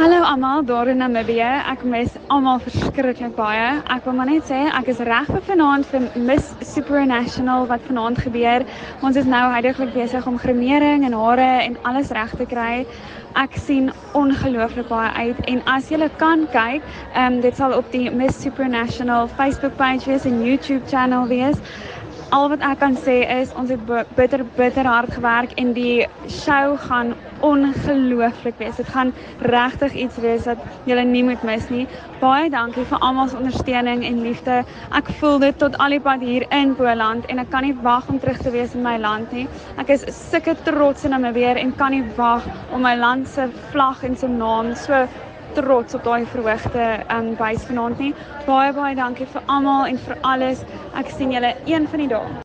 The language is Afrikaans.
Hallo almal daar in Namibië. Ek mis almal verskriklik baie. Ek wil maar net sê ek is reg vir vanaand vir Miss Supranational wat vanaand gebeur. Ons is nou heidaglik besig om gremering en hare en alles reg te kry. Ek sien ongelooflik baie uit en as jy kan kyk, ehm um, dit sal op die Miss Supranational Facebook page wees en YouTube channel wees al wat ek kan sê is ons het bitter bitter hard gewerk en die show gaan ongelooflik wees. Dit gaan regtig iets wees wat julle nie moet mis nie. Baie dankie vir almal se ondersteuning en liefde. Ek voel dit tot al die pad hier in Boland en ek kan nie wag om terug te wees in my land nie. Ek is sulke trots in my weer en kan nie wag om my land se vlag en se naam so trots op daai verhoogde um wys vanaand nie. Baie baie dankie vir almal en vir alles. Ek sien julle een van die dae.